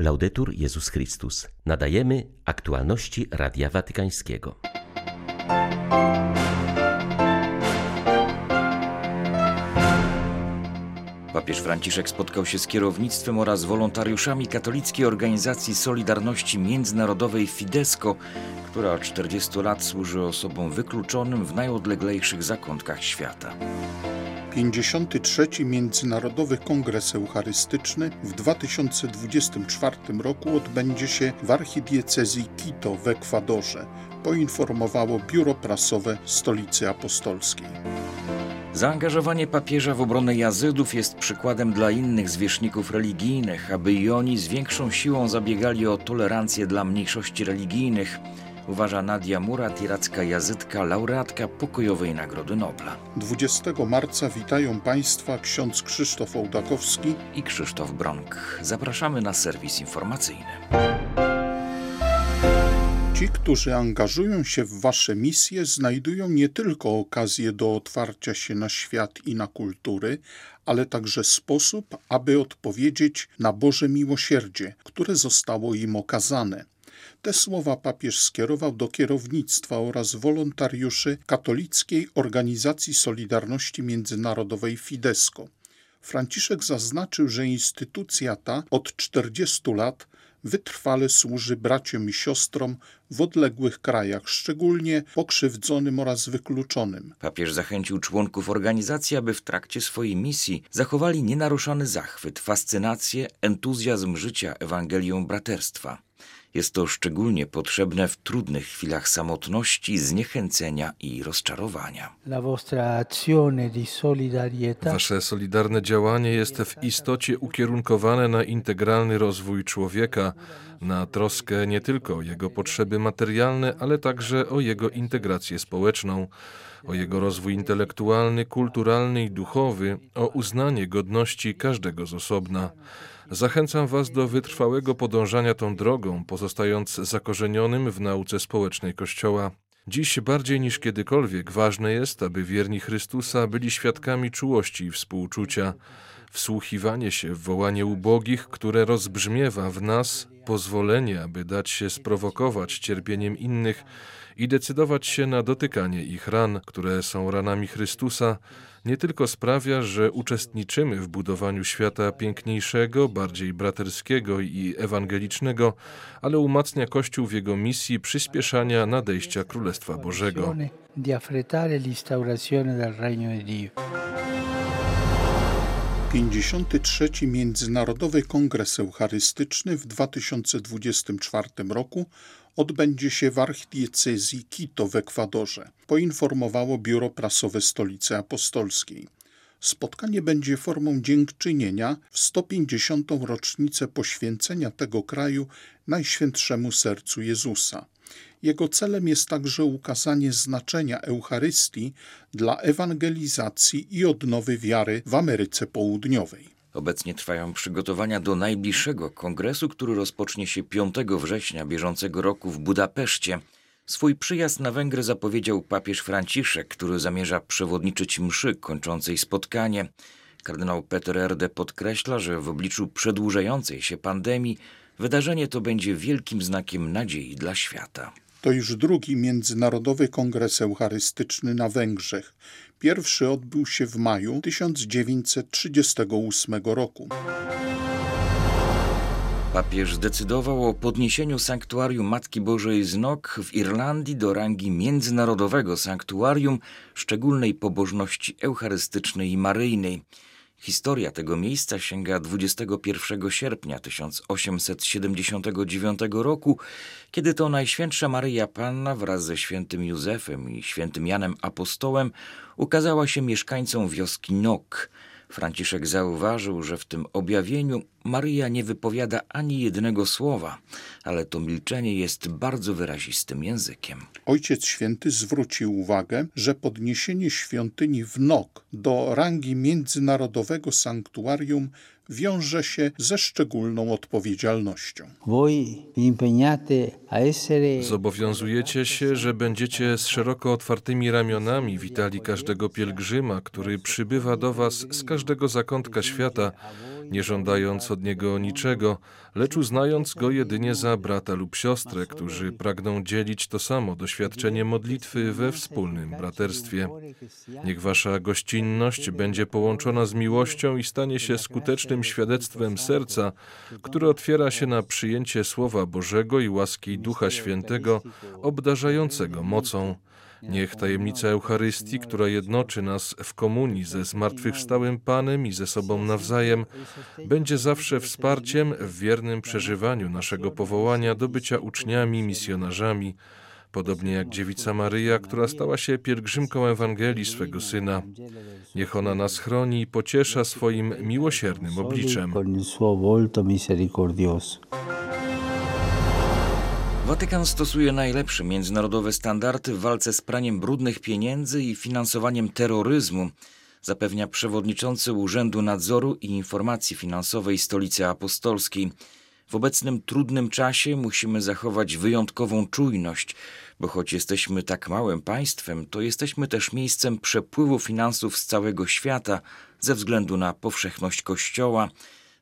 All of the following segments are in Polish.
Laudetur Jezus Chrystus. Nadajemy aktualności Radia Watykańskiego. Papież Franciszek spotkał się z kierownictwem oraz wolontariuszami katolickiej organizacji Solidarności Międzynarodowej Fidesco, która od 40 lat służy osobom wykluczonym w najodleglejszych zakątkach świata. 53. Międzynarodowy Kongres Eucharystyczny w 2024 roku odbędzie się w archidiecezji Quito w Ekwadorze, poinformowało biuro prasowe Stolicy Apostolskiej. Zaangażowanie papieża w obronę jazydów jest przykładem dla innych zwierzchników religijnych, aby i oni z większą siłą zabiegali o tolerancję dla mniejszości religijnych, uważa Nadia Murat, iracka jazytka, laureatka pokojowej Nagrody Nobla. 20 marca witają Państwa ksiądz Krzysztof Ołdakowski i Krzysztof Bronk. Zapraszamy na serwis informacyjny. Ci, którzy angażują się w Wasze misje, znajdują nie tylko okazję do otwarcia się na świat i na kultury, ale także sposób, aby odpowiedzieć na Boże miłosierdzie, które zostało im okazane. Te słowa papież skierował do kierownictwa oraz wolontariuszy katolickiej Organizacji Solidarności Międzynarodowej Fidesco. Franciszek zaznaczył, że instytucja ta od 40 lat wytrwale służy braciom i siostrom w odległych krajach, szczególnie pokrzywdzonym oraz wykluczonym. Papież zachęcił członków organizacji, aby w trakcie swojej misji zachowali nienaruszony zachwyt, fascynację, entuzjazm życia Ewangelią braterstwa. Jest to szczególnie potrzebne w trudnych chwilach samotności, zniechęcenia i rozczarowania. Wasze solidarne działanie jest w istocie ukierunkowane na integralny rozwój człowieka, na troskę nie tylko o jego potrzeby materialne, ale także o jego integrację społeczną, o jego rozwój intelektualny, kulturalny i duchowy, o uznanie godności każdego z osobna. Zachęcam Was do wytrwałego podążania tą drogą, pozostając zakorzenionym w nauce społecznej Kościoła. Dziś bardziej niż kiedykolwiek ważne jest, aby wierni Chrystusa byli świadkami czułości i współczucia. Wsłuchiwanie się w wołanie ubogich, które rozbrzmiewa w nas, pozwolenie, aby dać się sprowokować cierpieniem innych i decydować się na dotykanie ich ran, które są ranami Chrystusa, nie tylko sprawia, że uczestniczymy w budowaniu świata piękniejszego, bardziej braterskiego i ewangelicznego, ale umacnia Kościół w jego misji przyspieszania nadejścia Królestwa Bożego. 53. Międzynarodowy Kongres Eucharystyczny w 2024 roku odbędzie się w archidiecezji Quito w Ekwadorze, poinformowało biuro prasowe Stolicy Apostolskiej. Spotkanie będzie formą dziękczynienia w 150. rocznicę poświęcenia tego kraju Najświętszemu Sercu Jezusa. Jego celem jest także ukazanie znaczenia Eucharystii dla ewangelizacji i odnowy wiary w Ameryce Południowej. Obecnie trwają przygotowania do najbliższego kongresu, który rozpocznie się 5 września bieżącego roku w Budapeszcie. Swój przyjazd na Węgry zapowiedział papież Franciszek, który zamierza przewodniczyć mszy kończącej spotkanie. Kardynał Peter Erde podkreśla, że w obliczu przedłużającej się pandemii wydarzenie to będzie wielkim znakiem nadziei dla świata. To już drugi Międzynarodowy Kongres Eucharystyczny na Węgrzech. Pierwszy odbył się w maju 1938 roku. Papież zdecydował o podniesieniu sanktuarium Matki Bożej z Nok w Irlandii do rangi międzynarodowego sanktuarium szczególnej pobożności eucharystycznej i maryjnej. Historia tego miejsca sięga 21 sierpnia 1879 roku, kiedy to Najświętsza Maryja Panna wraz ze świętym Józefem i świętym Janem Apostołem ukazała się mieszkańcom wioski Nok. Franciszek zauważył, że w tym objawieniu Maryja nie wypowiada ani jednego słowa, ale to milczenie jest bardzo wyrazistym językiem. Ojciec Święty zwrócił uwagę, że podniesienie świątyni w Nok do rangi międzynarodowego sanktuarium wiąże się ze szczególną odpowiedzialnością. Zobowiązujecie się, że będziecie z szeroko otwartymi ramionami witali każdego pielgrzyma, który przybywa do Was z każdego zakątka świata nie żądając od niego niczego, lecz uznając go jedynie za brata lub siostrę, którzy pragną dzielić to samo doświadczenie modlitwy we wspólnym braterstwie. Niech wasza gościnność będzie połączona z miłością i stanie się skutecznym świadectwem serca, które otwiera się na przyjęcie Słowa Bożego i łaski Ducha Świętego, obdarzającego mocą. Niech tajemnica Eucharystii, która jednoczy nas w komunii ze zmartwychwstałym Panem i ze sobą nawzajem, będzie zawsze wsparciem w wiernym przeżywaniu naszego powołania do bycia uczniami, misjonarzami, podobnie jak dziewica Maryja, która stała się pielgrzymką Ewangelii swego Syna. Niech ona nas chroni i pociesza swoim miłosiernym obliczem. Watykan stosuje najlepsze międzynarodowe standardy w walce z praniem brudnych pieniędzy i finansowaniem terroryzmu, zapewnia przewodniczący Urzędu Nadzoru i Informacji Finansowej Stolicy Apostolskiej. W obecnym trudnym czasie musimy zachować wyjątkową czujność, bo choć jesteśmy tak małym państwem, to jesteśmy też miejscem przepływu finansów z całego świata ze względu na powszechność Kościoła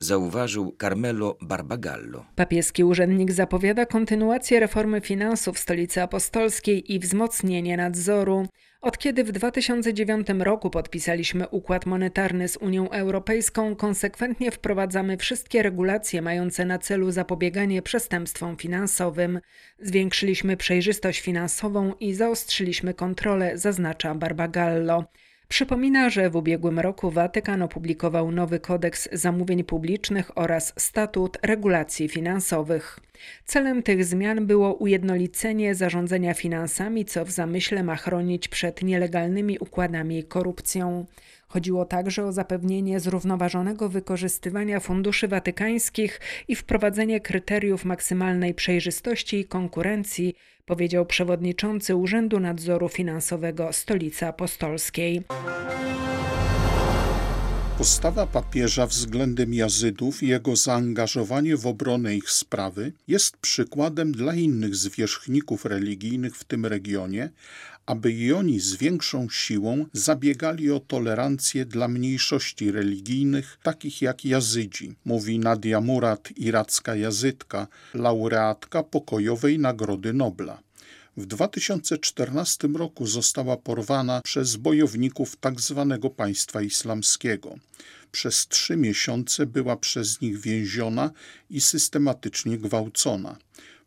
zauważył Carmelo Barbagallo. Papieski urzędnik zapowiada kontynuację reformy finansów stolicy apostolskiej i wzmocnienie nadzoru. Od kiedy w 2009 roku podpisaliśmy układ monetarny z Unią Europejską, konsekwentnie wprowadzamy wszystkie regulacje mające na celu zapobieganie przestępstwom finansowym. Zwiększyliśmy przejrzystość finansową i zaostrzyliśmy kontrolę, zaznacza Barbagallo. Przypomina, że w ubiegłym roku Watykan opublikował nowy kodeks zamówień publicznych oraz statut regulacji finansowych. Celem tych zmian było ujednolicenie zarządzania finansami, co w zamyśle ma chronić przed nielegalnymi układami i korupcją. Chodziło także o zapewnienie zrównoważonego wykorzystywania funduszy watykańskich i wprowadzenie kryteriów maksymalnej przejrzystości i konkurencji, powiedział przewodniczący Urzędu Nadzoru Finansowego Stolicy Apostolskiej. Postawa papieża względem Jazydów i jego zaangażowanie w obronę ich sprawy jest przykładem dla innych zwierzchników religijnych w tym regionie, aby i oni z większą siłą zabiegali o tolerancję dla mniejszości religijnych, takich jak Jazydzi, mówi Nadia Murat, iracka jazytka, laureatka pokojowej Nagrody Nobla. W 2014 roku została porwana przez bojowników tzw. Tak państwa islamskiego. Przez trzy miesiące była przez nich więziona i systematycznie gwałcona.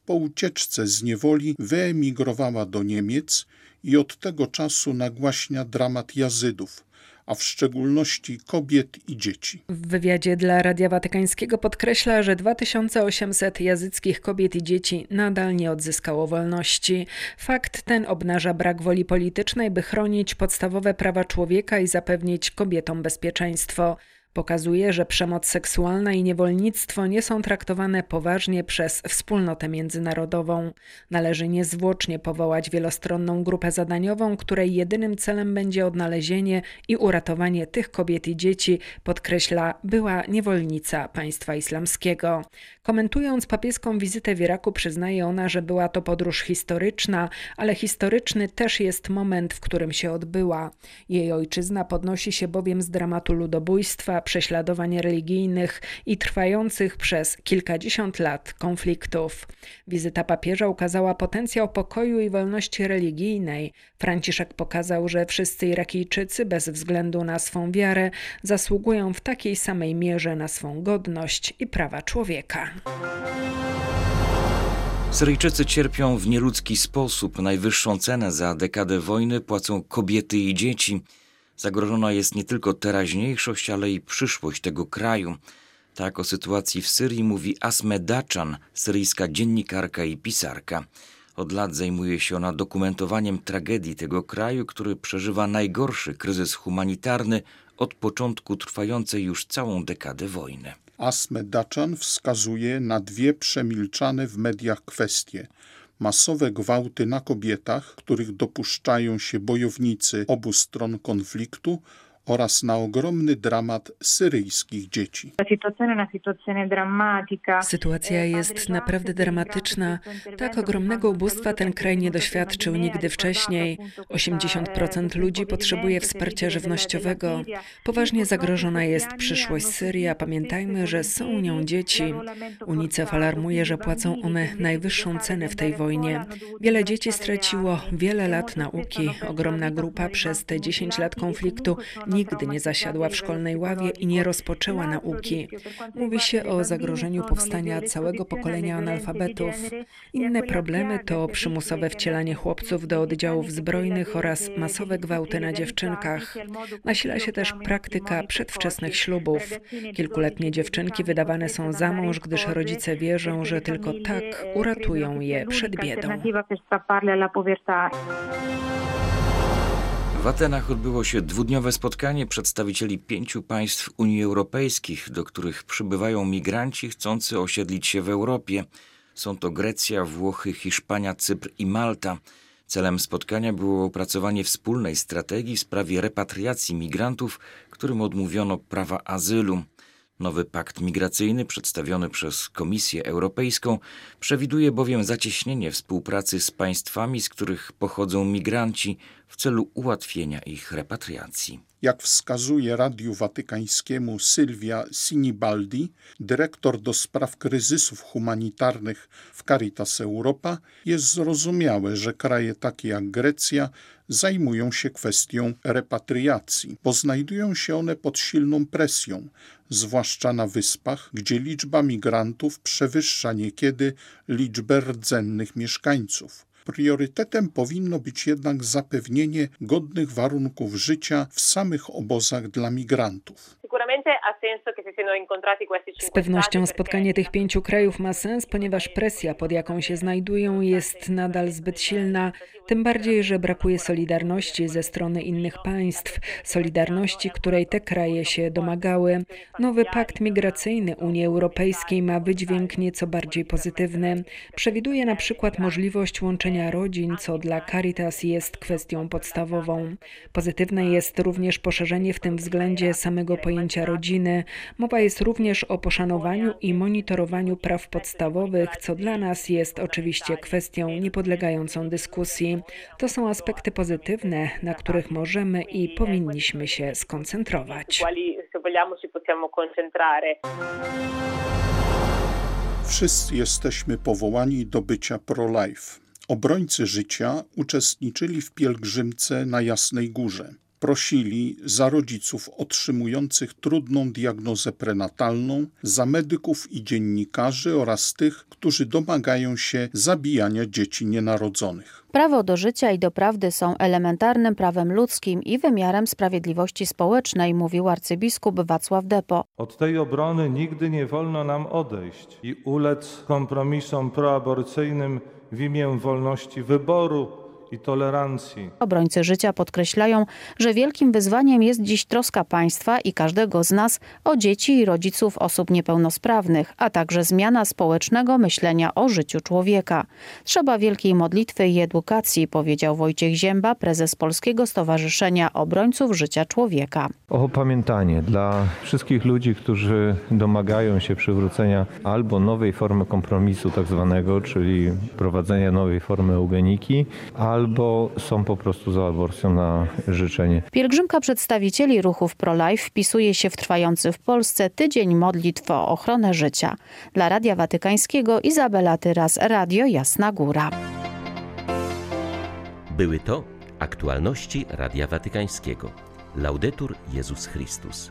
Po ucieczce z niewoli wyemigrowała do Niemiec i od tego czasu nagłaśnia dramat Jazydów, a w szczególności kobiet i dzieci. W wywiadzie dla Radia Watykańskiego podkreśla, że 2800 jazyckich kobiet i dzieci nadal nie odzyskało wolności. Fakt ten obnaża brak woli politycznej, by chronić podstawowe prawa człowieka i zapewnić kobietom bezpieczeństwo. Pokazuje, że przemoc seksualna i niewolnictwo nie są traktowane poważnie przez wspólnotę międzynarodową. Należy niezwłocznie powołać wielostronną grupę zadaniową, której jedynym celem będzie odnalezienie i uratowanie tych kobiet i dzieci, podkreśla była niewolnica państwa islamskiego. Komentując papieską wizytę w Iraku, przyznaje ona, że była to podróż historyczna, ale historyczny też jest moment, w którym się odbyła. Jej ojczyzna podnosi się bowiem z dramatu ludobójstwa, prześladowań religijnych i trwających przez kilkadziesiąt lat konfliktów. Wizyta papieża ukazała potencjał pokoju i wolności religijnej. Franciszek pokazał, że wszyscy Irakijczycy, bez względu na swą wiarę, zasługują w takiej samej mierze na swą godność i prawa człowieka. Syryjczycy cierpią w nieludzki sposób. Najwyższą cenę za dekadę wojny płacą kobiety i dzieci. Zagrożona jest nie tylko teraźniejszość, ale i przyszłość tego kraju. Tak o sytuacji w Syrii mówi Asme Daczan, syryjska dziennikarka i pisarka. Od lat zajmuje się ona dokumentowaniem tragedii tego kraju, który przeżywa najgorszy kryzys humanitarny od początku trwającej już całą dekadę wojny. Asme Daczan wskazuje na dwie przemilczane w mediach kwestie – masowe gwałty na kobietach, których dopuszczają się bojownicy obu stron konfliktu oraz na ogromny dramat syryjskich dzieci. Sytuacja jest naprawdę dramatyczna. Tak ogromnego ubóstwa ten kraj nie doświadczył nigdy wcześniej. 80% ludzi potrzebuje wsparcia żywnościowego. Poważnie zagrożona jest przyszłość Syrii, a pamiętajmy, że są nią dzieci. UNICEF alarmuje, że płacą one najwyższą cenę w tej wojnie. Wiele dzieci straciło wiele lat nauki. Ogromna grupa przez te 10 lat konfliktu nigdy nie zasiadła w szkolnej ławie i nie rozpoczęła nauki. Mówi się o zagrożeniu powstania całego pokolenia analfabetów. Inne problemy to przymusowe wcielanie chłopców do oddziałów zbrojnych oraz masowe gwałty na dziewczynkach. Nasila się też praktyka przedwczesnych ślubów. Kilkuletnie dziewczynki wydawane są za mąż, gdyż rodzice wierzą, że tylko tak uratują je przed biedą. W Atenach odbyło się dwudniowe spotkanie przedstawicieli pięciu państw Unii Europejskiej, do których przybywają migranci chcący osiedlić się w Europie. Są to Grecja, Włochy, Hiszpania, Cypr i Malta. Celem spotkania było opracowanie wspólnej strategii w sprawie repatriacji migrantów, którym odmówiono prawa azylu. Nowy pakt migracyjny przedstawiony przez Komisję Europejską przewiduje bowiem zacieśnienie współpracy z państwami, z których pochodzą migranci w celu ułatwienia ich repatriacji. Jak wskazuje Radiu Watykańskiemu Sylwia Sinibaldi, dyrektor do spraw kryzysów humanitarnych w Caritas Europa, jest zrozumiałe, że kraje takie jak Grecja zajmują się kwestią repatriacji, bo znajdują się one pod silną presją, zwłaszcza na wyspach, gdzie liczba migrantów przewyższa niekiedy liczbę rdzennych mieszkańców. Priorytetem powinno być jednak zapewnienie godnych warunków życia w samych obozach dla migrantów. Z pewnością spotkanie tych pięciu krajów ma sens, ponieważ presja, pod jaką się znajdują, jest nadal zbyt silna, tym bardziej, że brakuje solidarności ze strony innych państw, solidarności, której te kraje się domagały. Nowy pakt migracyjny Unii Europejskiej ma wydźwięk nieco bardziej pozytywny. Przewiduje na przykład możliwość łączenia rodzin, co dla Caritas jest kwestią podstawową. Pozytywne jest również poszerzenie w tym względzie samego pojęcia rodziny. Mowa jest również o poszanowaniu i monitorowaniu praw podstawowych, co dla nas jest oczywiście kwestią niepodlegającą dyskusji. To są aspekty pozytywne, na których możemy i powinniśmy się skoncentrować. Wszyscy jesteśmy powołani do bycia pro-life. Obrońcy życia uczestniczyli w pielgrzymce na Jasnej Górze prosili za rodziców otrzymujących trudną diagnozę prenatalną, za medyków i dziennikarzy oraz tych, którzy domagają się zabijania dzieci nienarodzonych. Prawo do życia i do prawdy są elementarnym prawem ludzkim i wymiarem sprawiedliwości społecznej, mówił arcybiskup Wacław Depo. Od tej obrony nigdy nie wolno nam odejść i ulec kompromisom proaborcyjnym w imię wolności wyboru, i tolerancji. Obrońcy życia podkreślają, że wielkim wyzwaniem jest dziś troska państwa i każdego z nas o dzieci i rodziców osób niepełnosprawnych, a także zmiana społecznego myślenia o życiu człowieka. Trzeba wielkiej modlitwy i edukacji, powiedział Wojciech Zięba, prezes Polskiego Stowarzyszenia Obrońców Życia Człowieka. Opamiętanie dla wszystkich ludzi, którzy domagają się przywrócenia albo nowej formy kompromisu tak zwanego, czyli prowadzenia nowej formy eugeniki, albo albo są po prostu za aborcją na życzenie. Pielgrzymka przedstawicieli ruchów pro-life wpisuje się w trwający w Polsce tydzień modlitw o ochronę życia. Dla Radia Watykańskiego Izabela Tyras, Radio Jasna Góra. Były to aktualności Radia Watykańskiego. Laudetur Jezus Chrystus.